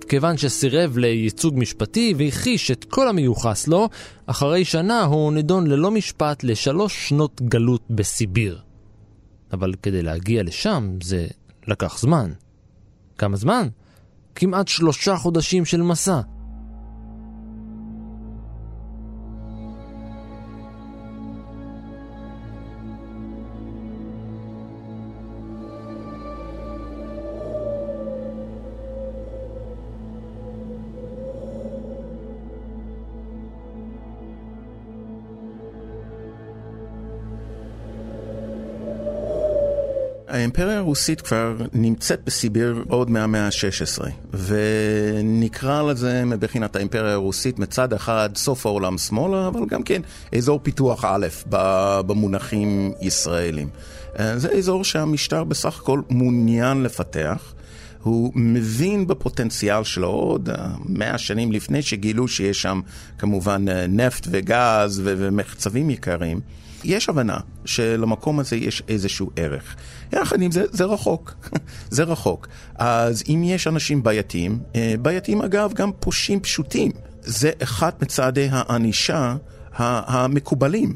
Speaker 2: כיוון שסירב לייצוג משפטי והכחיש את כל המיוחס לו, אחרי שנה הוא נידון ללא משפט לשלוש שנות גלות בסיביר. אבל כדי להגיע לשם זה לקח זמן. כמה זמן? כמעט שלושה חודשים של מסע.
Speaker 4: האימפריה הרוסית כבר נמצאת בסיביר עוד מהמאה ה-16, ונקרא לזה מבחינת האימפריה הרוסית מצד אחד סוף העולם שמאלה, אבל גם כן אזור פיתוח א' במונחים ישראלים. אה, זה אזור שהמשטר בסך הכל מעוניין לפתח. הוא מבין בפוטנציאל שלו עוד אה, מאה שנים לפני שגילו שיש שם כמובן אה, נפט וגז ומחצבים יקרים. יש הבנה שלמקום הזה יש איזשהו ערך. יחד עם זה, זה רחוק. זה רחוק. אז אם יש אנשים בעייתיים, אה, בעייתיים אגב גם פושעים פשוטים. זה אחד מצעדי הענישה המקובלים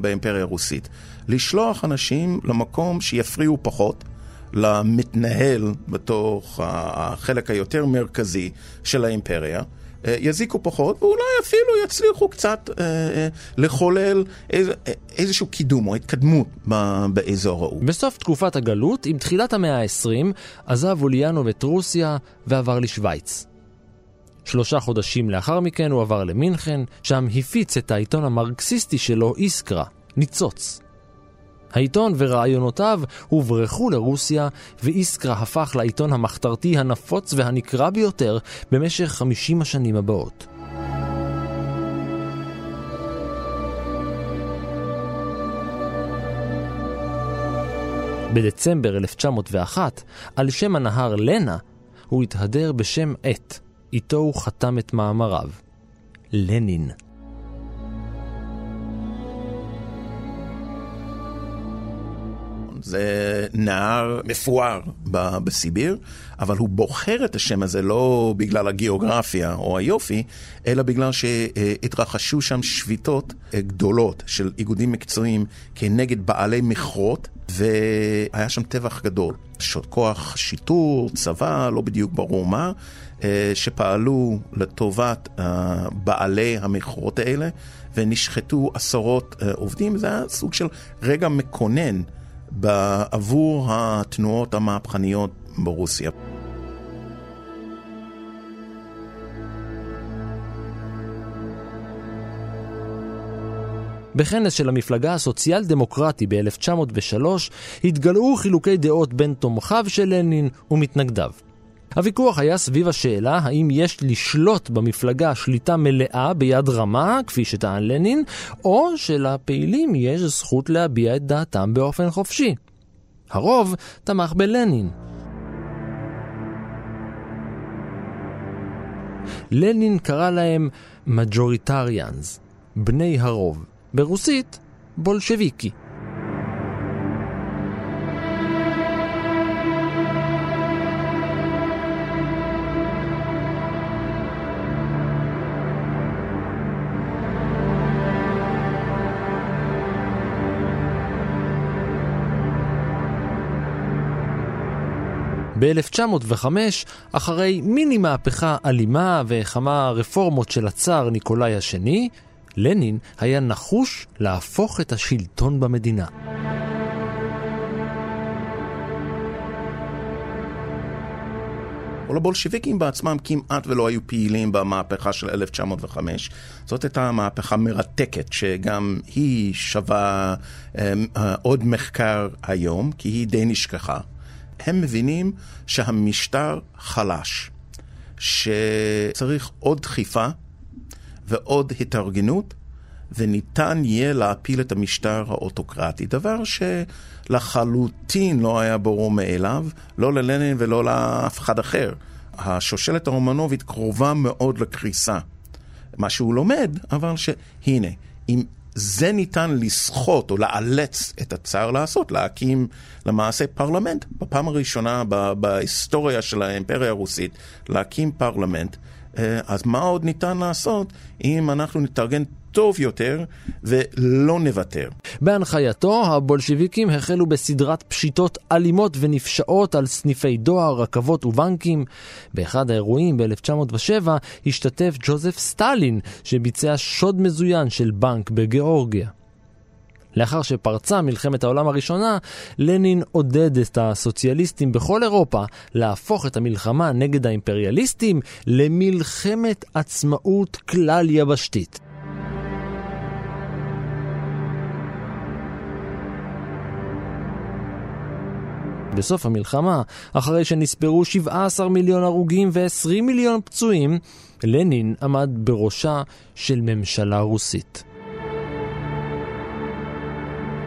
Speaker 4: באימפריה הרוסית. לשלוח אנשים למקום שיפריעו פחות. למתנהל בתוך החלק היותר מרכזי של האימפריה, יזיקו פחות, ואולי אפילו יצליחו קצת אה, אה, לחולל איז, איזשהו קידום או התקדמות באזור ההוא.
Speaker 2: בסוף תקופת הגלות, עם תחילת המאה ה-20, עזב אוליאנוב את רוסיה ועבר לשוויץ. שלושה חודשים לאחר מכן הוא עבר למינכן, שם הפיץ את העיתון המרקסיסטי שלו, איסקרה, ניצוץ. העיתון ורעיונותיו הוברחו לרוסיה, ואיסקרה הפך לעיתון המחתרתי הנפוץ והנקרא ביותר במשך 50 השנים הבאות. בדצמבר 1901, על שם הנהר לנה, הוא התהדר בשם עט, איתו הוא חתם את מאמריו. לנין.
Speaker 4: זה נהר מפואר בסיביר, אבל הוא בוחר את השם הזה לא בגלל הגיאוגרפיה או היופי, אלא בגלל שהתרחשו שם שביתות גדולות של איגודים מקצועיים כנגד בעלי מכרות, והיה שם טבח גדול. כוח שיטור, צבא, לא בדיוק ברור מה, אה, שפעלו לטובת אה, בעלי המכרות האלה, ונשחטו עשרות אה, עובדים. זה היה סוג של רגע מקונן. בעבור התנועות המהפכניות ברוסיה.
Speaker 2: בכנס של המפלגה הסוציאל דמוקרטי ב-1903 התגלעו חילוקי דעות בין תומכיו של לנין ומתנגדיו. הוויכוח היה סביב השאלה האם יש לשלוט במפלגה שליטה מלאה ביד רמה, כפי שטען לנין, או שלפעילים יש זכות להביע את דעתם באופן חופשי. הרוב תמך בלנין. לנין קרא להם מג'וריטריאנס, בני הרוב, ברוסית בולשביקי. ב-1905, אחרי מיני מהפכה אלימה וכמה רפורמות של הצאר ניקולאי השני, לנין היה נחוש להפוך את השלטון במדינה.
Speaker 4: אבל הבולשיביקים בעצמם כמעט ולא היו פעילים במהפכה של 1905. זאת הייתה מהפכה מרתקת, שגם היא שווה אה, עוד מחקר היום, כי היא די נשכחה. הם מבינים שהמשטר חלש, שצריך עוד דחיפה ועוד התארגנות, וניתן יהיה להפיל את המשטר האוטוקרטי, דבר שלחלוטין לא היה ברור מאליו, לא ללנין ולא לאף אחד אחר. השושלת הרומנובית קרובה מאוד לקריסה. מה שהוא לומד, אבל שהנה, אם זה ניתן לסחוט או לאלץ את הצאר לעשות, להקים למעשה פרלמנט. בפעם הראשונה בהיסטוריה של האימפריה הרוסית, להקים פרלמנט. אה, אז מה עוד ניתן לעשות אם אנחנו נתארגן טוב יותר ולא נוותר.
Speaker 2: בהנחייתו, הבולשיביקים החלו בסדרת פשיטות אלימות ונפשעות על סניפי דואר, רכבות ובנקים. באחד האירועים ב-1907 השתתף ג'וזף סטלין, שביצע שוד מזוין של בנק בגיאורגיה. לאחר שפרצה מלחמת העולם הראשונה, לנין עודד את הסוציאליסטים בכל אירופה להפוך את המלחמה נגד האימפריאליסטים למלחמת עצמאות כלל יבשתית. בסוף המלחמה, אחרי שנספרו 17 מיליון הרוגים ו-20 מיליון פצועים, לנין עמד בראשה של ממשלה רוסית.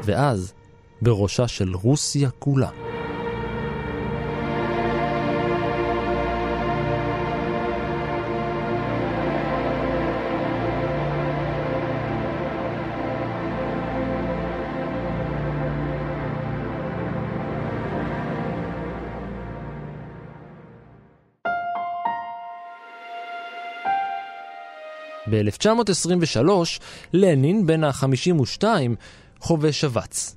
Speaker 2: ואז, בראשה של רוסיה כולה. ב-1923, לנין, בן ה-52, חווה שבץ.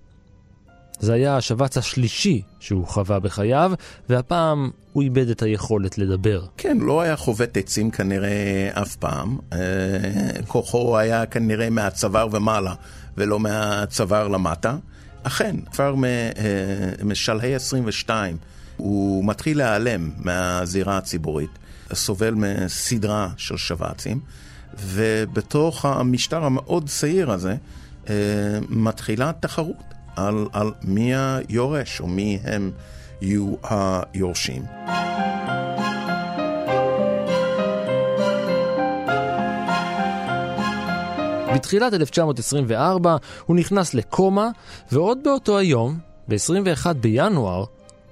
Speaker 2: זה היה השבץ השלישי שהוא חווה בחייו, והפעם הוא איבד את היכולת לדבר.
Speaker 4: כן, לא היה חובט עצים כנראה אף פעם. אה, כוחו היה כנראה מהצוואר ומעלה, ולא מהצוואר למטה. אכן, כבר אה, משלהי 22 הוא מתחיל להיעלם מהזירה הציבורית, סובל מסדרה של שבצים. ובתוך המשטר המאוד צעיר הזה אה, מתחילה תחרות על, על מי היורש או מי הם יהיו היורשים.
Speaker 2: בתחילת 1924 הוא נכנס לקומה, ועוד באותו היום, ב-21 בינואר,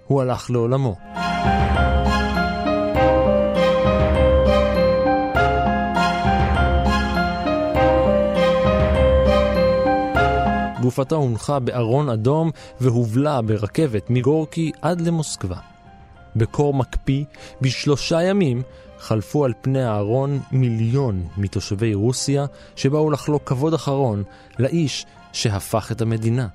Speaker 2: הוא הלך לעולמו. גופתה הונחה בארון אדום והובלה ברכבת מגורקי עד למוסקבה. בקור מקפיא, בשלושה ימים, חלפו על פני הארון מיליון מתושבי רוסיה שבאו לחלוק כבוד אחרון לאיש שהפך את המדינה.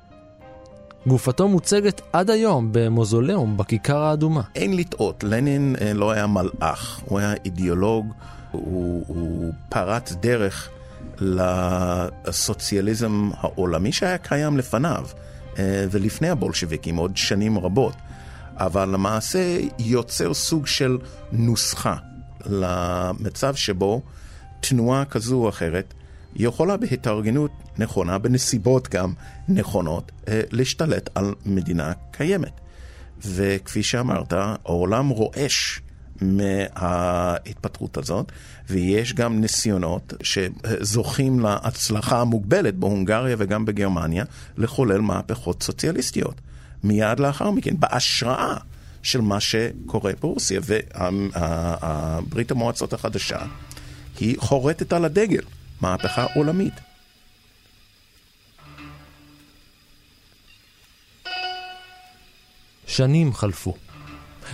Speaker 2: גופתו מוצגת עד היום במוזולאום בכיכר האדומה.
Speaker 4: אין לטעות, לנין אה, לא היה מלאך, הוא היה אידיאולוג, הוא, הוא פרץ דרך לסוציאליזם העולמי שהיה קיים לפניו אה, ולפני הבולשביקים עוד שנים רבות, אבל למעשה יוצר סוג של נוסחה למצב שבו תנועה כזו או אחרת יכולה בהתארגנות נכונה, בנסיבות גם נכונות, אה, להשתלט על מדינה קיימת. וכפי שאמרת, העולם רועש מההתפתחות הזאת, ויש גם ניסיונות שזוכים להצלחה המוגבלת בהונגריה וגם בגרמניה לחולל מהפכות סוציאליסטיות. מיד לאחר מכן, בהשראה של מה שקורה ברוסיה, וברית המועצות החדשה היא חורטת על הדגל, מהפכה עולמית.
Speaker 2: שנים חלפו.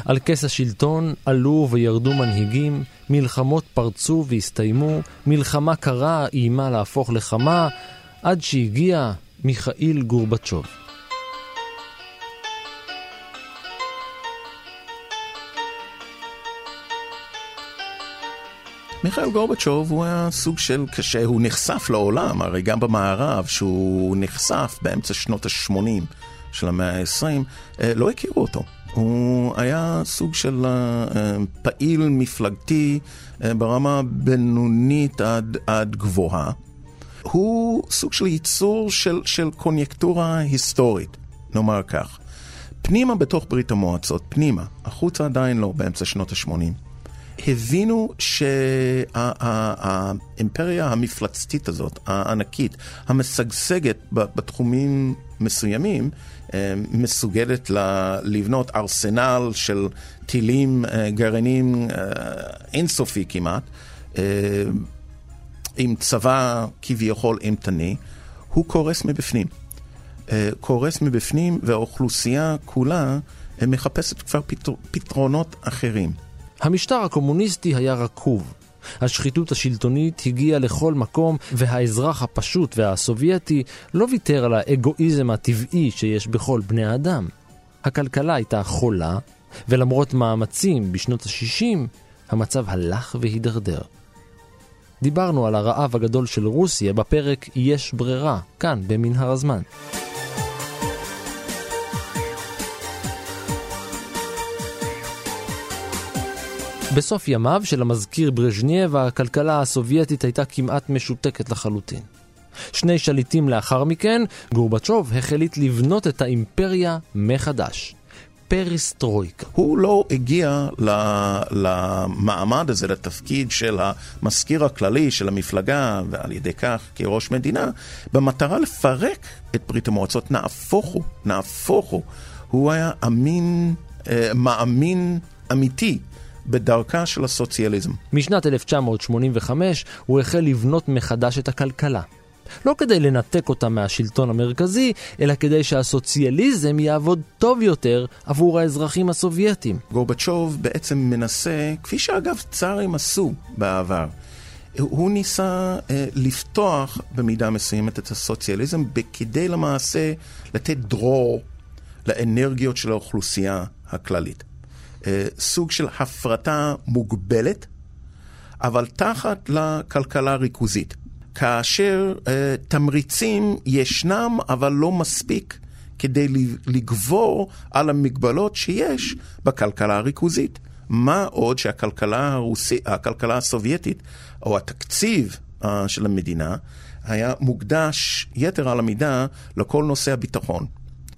Speaker 2: על כס השלטון עלו וירדו מנהיגים, מלחמות פרצו והסתיימו, מלחמה קרה איימה להפוך לחמה, עד שהגיע מיכאיל גורבצ'וב.
Speaker 4: מיכאל גורבצ'וב הוא היה סוג של, כשהוא נחשף לעולם, הרי גם במערב, שהוא נחשף באמצע שנות ה-80 של המאה ה-20, אה, לא הכירו אותו. הוא היה סוג של אה, פעיל מפלגתי אה, ברמה בינונית עד, עד גבוהה. הוא סוג של ייצור של, של קוניונקטורה היסטורית, נאמר כך. פנימה בתוך ברית המועצות, פנימה, החוצה עדיין לא, באמצע שנות ה-80. הבינו שהאימפריה המפלצתית הזאת, הענקית, המשגשגת בתחומים מסוימים מסוגלת לבנות ארסנל של טילים, גרעינים אינסופי כמעט, עם צבא כביכול אימתני, הוא קורס מבפנים. קורס מבפנים והאוכלוסייה כולה מחפשת כבר פתרונות אחרים.
Speaker 2: המשטר הקומוניסטי היה רקוב. השחיתות השלטונית הגיעה לכל מקום, והאזרח הפשוט והסובייטי לא ויתר על האגואיזם הטבעי שיש בכל בני האדם. הכלכלה הייתה חולה, ולמרות מאמצים בשנות ה-60, המצב הלך והידרדר. דיברנו על הרעב הגדול של רוסיה בפרק יש ברירה, כאן במנהר הזמן. בסוף ימיו של המזכיר ברז'נייב, הכלכלה הסובייטית הייתה כמעט משותקת לחלוטין. שני שליטים לאחר מכן, גורבצ'וב החליט לבנות את האימפריה מחדש. פריסטרויקה.
Speaker 4: הוא לא הגיע למעמד הזה, לתפקיד של המזכיר הכללי של המפלגה, ועל ידי כך כראש מדינה, במטרה לפרק את ברית המועצות. נהפוך הוא, נהפוך הוא. הוא היה אמין, אה, מאמין אמיתי בדרכה של הסוציאליזם.
Speaker 2: משנת 1985 הוא החל לבנות מחדש את הכלכלה. לא כדי לנתק אותה מהשלטון המרכזי, אלא כדי שהסוציאליזם יעבוד טוב יותר עבור האזרחים הסובייטים.
Speaker 4: גורבצ'וב בעצם מנסה, כפי שאגב צארים עשו בעבר, הוא ניסה אה, לפתוח במידה מסוימת את הסוציאליזם כדי למעשה לתת דרור לאנרגיות של האוכלוסייה הכללית. אה, סוג של הפרטה מוגבלת, אבל תחת לכלכלה ריכוזית. כאשר אה, תמריצים ישנם, אבל לא מספיק כדי לגבור על המגבלות שיש בכלכלה הריכוזית. מה עוד שהכלכלה הרוסי, הסובייטית, או התקציב uh, של המדינה, היה מוקדש יתר על המידה לכל נושא הביטחון.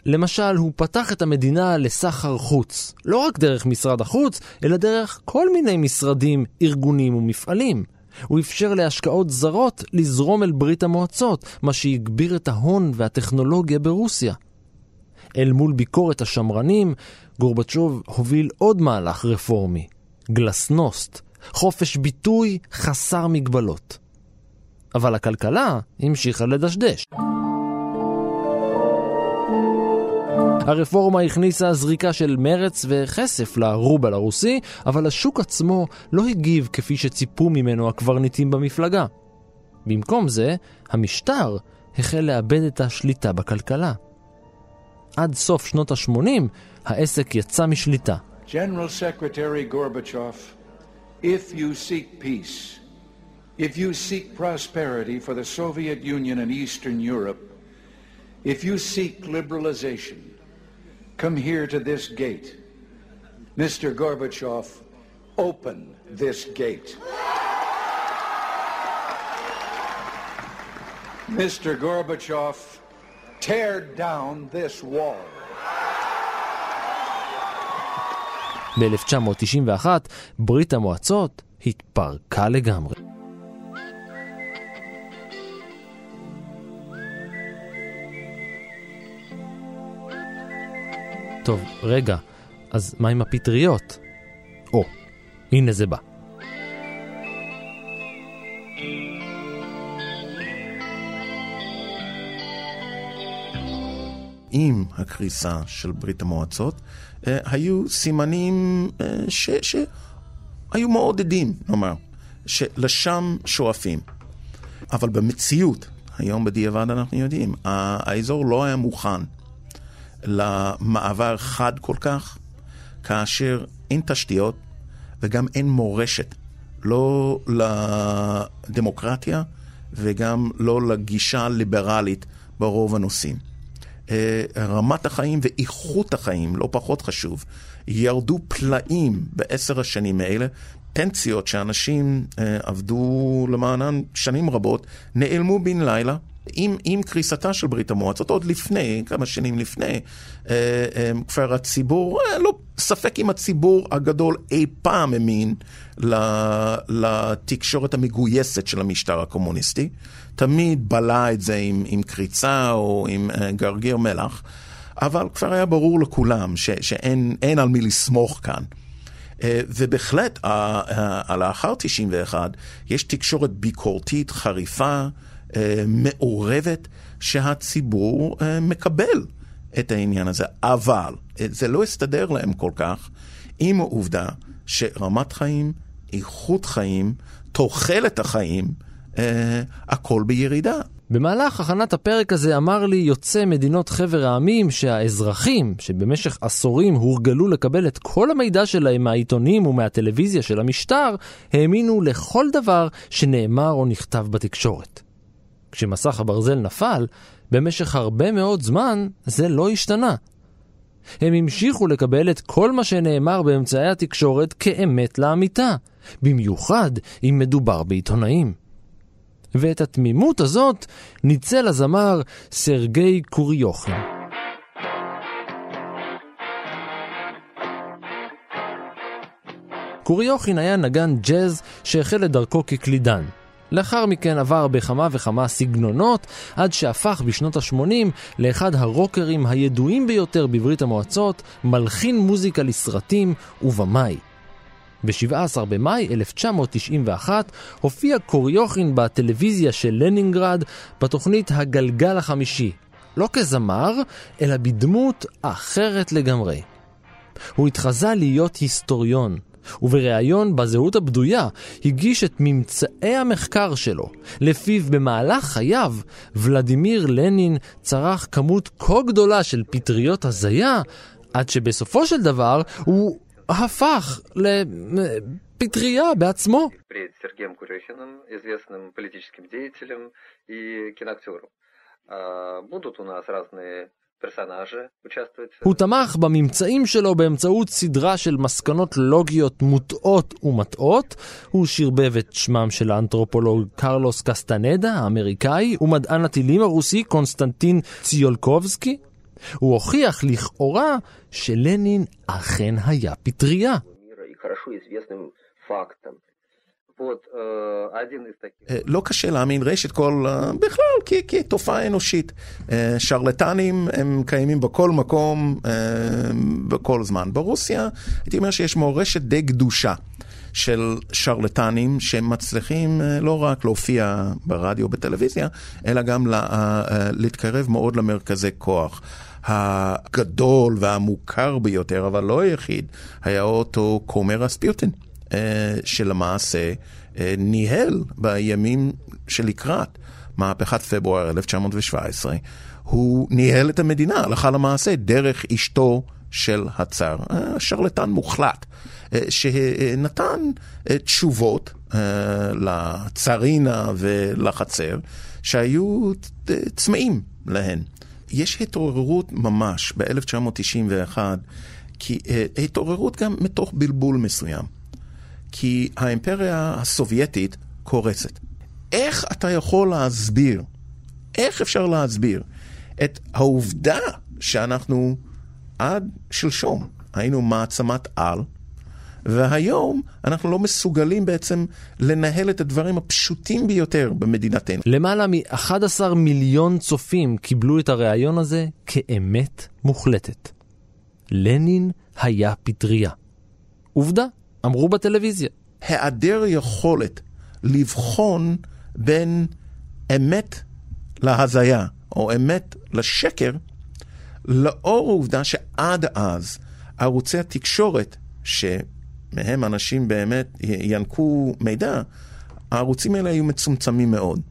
Speaker 2: למשל, הוא פתח את המדינה לסחר חוץ, לא רק דרך משרד החוץ, אלא דרך כל מיני משרדים, ארגונים ומפעלים. הוא אפשר להשקעות זרות לזרום אל ברית המועצות, מה שהגביר את ההון והטכנולוגיה ברוסיה. אל מול ביקורת השמרנים, גורבצ'וב הוביל עוד מהלך רפורמי, גלסנוסט, חופש ביטוי חסר מגבלות. אבל הכלכלה המשיכה לדשדש. הרפורמה הכניסה זריקה של מרץ וכסף לרובל הרוסי, אבל השוק עצמו לא הגיב כפי שציפו ממנו הקברניטים במפלגה. במקום זה, המשטר החל לאבד את השליטה בכלכלה. עד סוף שנות ה-80 העסק יצא משליטה. General Secretary Gorbachev, if you seek peace, if you seek prosperity for the Soviet Union and Eastern Europe, if you seek liberalization, Come here to this gate. Mr. Gorbachev, open this gate. Mr. Gorbachev, tear down this wall. ב-1991 ברית המועצות התפרקה לגמרי. טוב, רגע, אז מה עם הפטריות? או, הנה זה בא.
Speaker 4: עם הקריסה של ברית המועצות, אה, היו סימנים אה, ש, שהיו מעודדים, נאמר, שלשם שואפים. אבל במציאות, היום בדיעבד אנחנו יודעים, האזור לא היה מוכן למעבר חד כל כך, כאשר אין תשתיות וגם אין מורשת, לא לדמוקרטיה וגם לא לגישה ליברלית ברוב הנושאים. אה, רמת החיים ואיכות החיים, לא פחות חשוב, ירדו פלאים בעשר השנים האלה. פנסיות שאנשים אה, עבדו למענן שנים רבות, נעלמו בן לילה, עם, עם קריסתה של ברית המועצות, עוד לפני, כמה שנים לפני, אה, אה, כבר הציבור, אה, לא, ספק אם הציבור הגדול אי פעם האמין לתקשורת המגויסת של המשטר הקומוניסטי. תמיד בלע את זה עם, עם קריצה או עם גרגיר מלח, אבל כבר היה ברור לכולם ש, שאין על מי לסמוך כאן. ובהחלט, לאחר 91, יש תקשורת ביקורתית חריפה, מעורבת שהציבור אה, מקבל את העניין הזה. אבל אה, זה לא הסתדר להם כל כך עם העובדה שרמת חיים, איכות חיים, תוחלת החיים, הכל בירידה.
Speaker 2: במהלך הכנת הפרק הזה אמר לי יוצא מדינות חבר העמים שהאזרחים, שבמשך עשורים הורגלו לקבל את כל המידע שלהם מהעיתונים ומהטלוויזיה של המשטר, האמינו לכל דבר שנאמר או נכתב בתקשורת. כשמסך הברזל נפל, במשך הרבה מאוד זמן זה לא השתנה. הם המשיכו לקבל את כל מה שנאמר באמצעי התקשורת כאמת לאמיתה, במיוחד אם מדובר בעיתונאים. ואת התמימות הזאת ניצל הזמר סרגי קוריוכין. קוריוכין היה נגן ג'אז שהחל את דרכו כקלידן. לאחר מכן עבר בכמה וכמה סגנונות, עד שהפך בשנות ה-80 לאחד הרוקרים הידועים ביותר בברית המועצות, מלחין מוזיקה לסרטים ובמאי. ב-17 במאי 1991 הופיע קוריוכין בטלוויזיה של לנינגרד בתוכנית הגלגל החמישי, לא כזמר, אלא בדמות אחרת לגמרי. הוא התחזה להיות היסטוריון, ובריאיון בזהות הבדויה הגיש את ממצאי המחקר שלו, לפיו במהלך חייו ולדימיר לנין צרך כמות כה גדולה של פטריות הזיה, עד שבסופו של דבר הוא הפך לפטריה בעצמו.
Speaker 5: Будут у нас разные
Speaker 2: הוא תמך בממצאים שלו באמצעות סדרה של מסקנות לוגיות מוטעות ומטעות. הוא שרבב את שמם של האנתרופולוג קרלוס קסטנדה האמריקאי ומדען הטילים הרוסי קונסטנטין ציולקובסקי. הוא הוכיח לכאורה שלנין אכן היה פטריה.
Speaker 4: אה, לא קשה להאמין רשת כל, אה, בכלל, כתופעה אנושית. אה, שרלטנים הם קיימים בכל מקום, בכל זמן. ברוסיה, הייתי אומר שיש מורשת די גדושה. של שרלטנים שמצליחים לא רק להופיע ברדיו בטלוויזיה, אלא גם לה, להתקרב מאוד למרכזי כוח. הגדול והמוכר ביותר, אבל לא היחיד, היה אותו כומר אספיוטין. שלמעשה ניהל בימים שלקראת מהפכת פברואר 1917, הוא ניהל את המדינה הלכה למעשה דרך אשתו של הצאר, אה, שרלטן מוחלט, שנתן תשובות לצרינה ולחצר שהיו צמאים להן. יש התעוררות ממש ב-1991, כי התעוררות גם מתוך בלבול מסוים. כי האימפריה הסובייטית קורסת. איך אתה יכול להסביר, איך אפשר להסביר את העובדה שאנחנו עד שלשום היינו מעצמת על, והיום אנחנו לא מסוגלים בעצם לנהל את הדברים הפשוטים ביותר במדינתנו.
Speaker 2: למעלה מ-11 מיליון צופים קיבלו את הריאיון הזה כאמת מוחלטת. לנין היה פטריה. עובדה, אמרו בטלוויזיה.
Speaker 4: היעדר יכולת לבחון בין אמת להזיה, או אמת לשקר, לאור העובדה שעד אז ערוצי התקשורת, שמהם אנשים באמת ינקו מידע, הערוצים האלה היו מצומצמים מאוד.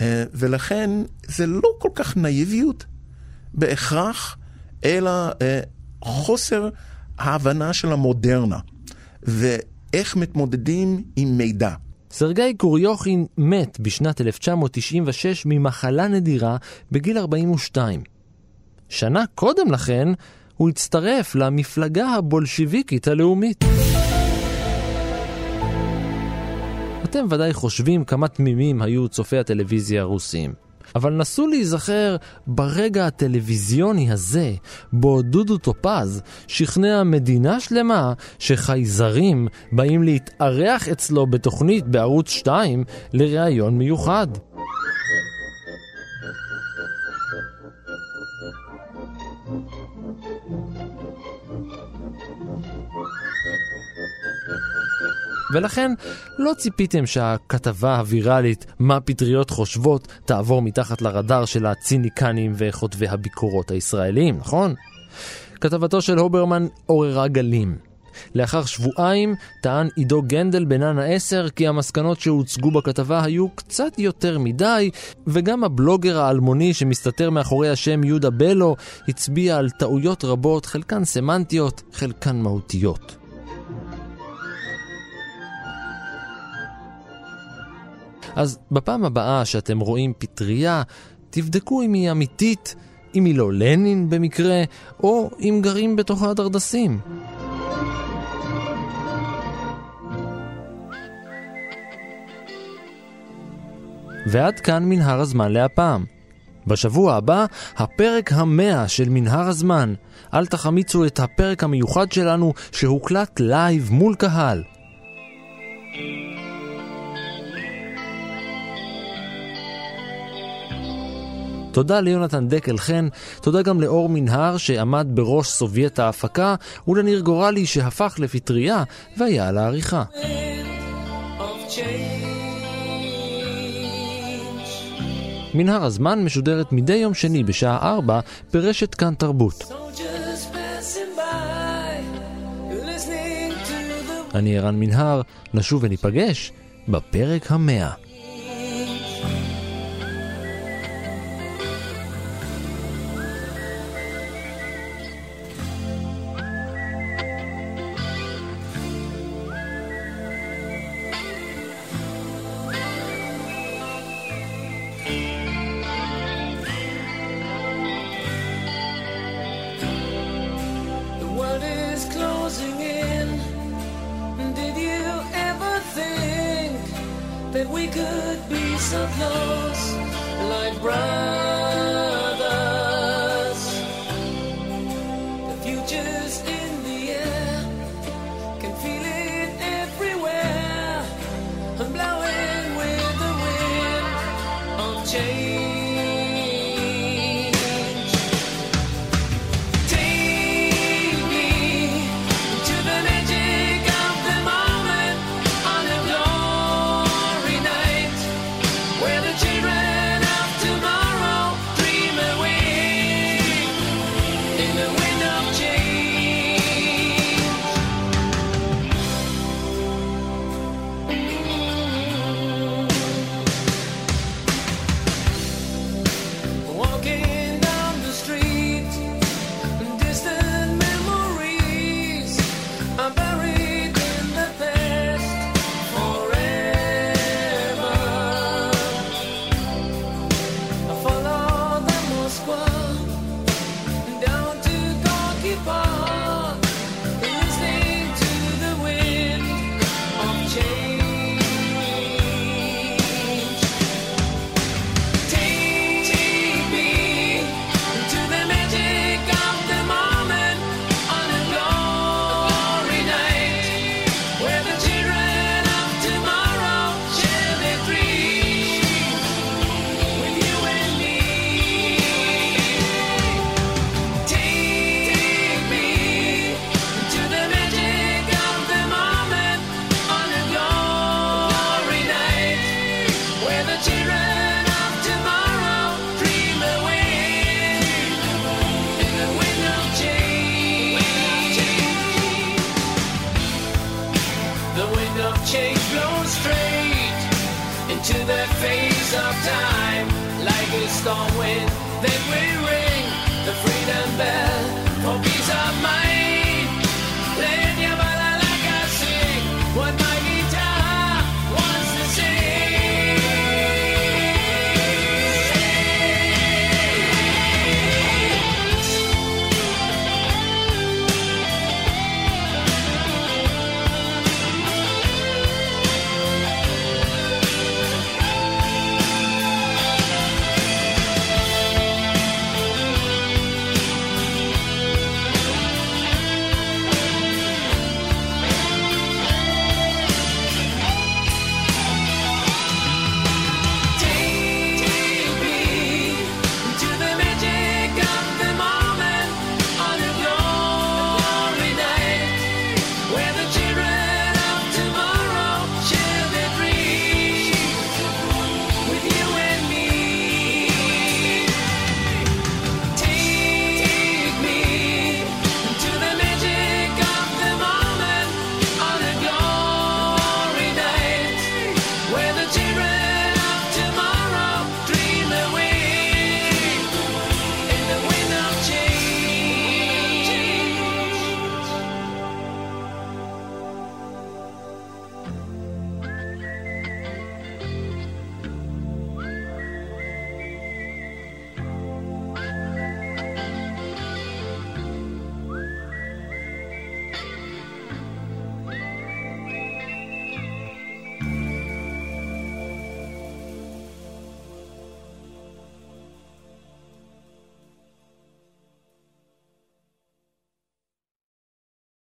Speaker 4: אה, ולכן זה לא כל כך נאיביות בהכרח, אלא אה, חוסר ההבנה של המודרנה. ואיך מתמודדים עם מידע.
Speaker 2: סרגי קוריוכין מת בשנת 1996 ממחלה נדירה בגיל 42. שנה קודם לכן הוא הצטרף למפלגה הבולשיביקית הלאומית. אתם ודאי חושבים כמה תמימים היו צופי הטלוויזיה הרוסים.
Speaker 6: אבל נסו להיזכר ברגע הטלוויזיוני הזה, בו דודו טופז שכנע מדינה שלמה שחייזרים באים להתארח אצלו בתוכנית בערוץ 2 לראיון מיוחד. ולכן לא ציפיתם שהכתבה הוויראלית "מה פטריות חושבות" תעבור מתחת לרדאר של הציניקנים וכותבי הביקורות הישראלים, נכון? כתבתו של הוברמן עוררה גלים. לאחר שבועיים טען עידו גנדל בננה 10 כי המסקנות שהוצגו בכתבה היו קצת יותר מדי, וגם הבלוגר האלמוני שמסתתר מאחורי השם יהודה בלו הצביע על טעויות רבות, חלקן סמנטיות, חלקן מהותיות. אז בפעם הבאה שאתם רואים פטריה, תבדקו אם היא אמיתית, אם היא לא לנין במקרה, או אם גרים בתוכה הדרדסים. ועד כאן מנהר הזמן להפעם. בשבוע הבא, הפרק המאה של מנהר הזמן. אל תחמיצו את הפרק המיוחד שלנו שהוקלט לייב מול קהל. תודה ליונתן דקל חן, תודה גם לאור מנהר שעמד בראש סובייט ההפקה, ולניר גורלי שהפך לפטריה והיה על העריכה. מנהר הזמן משודרת מדי יום שני בשעה 4 ברשת כאן תרבות. אני ערן מנהר, נשוב וניפגש בפרק המאה.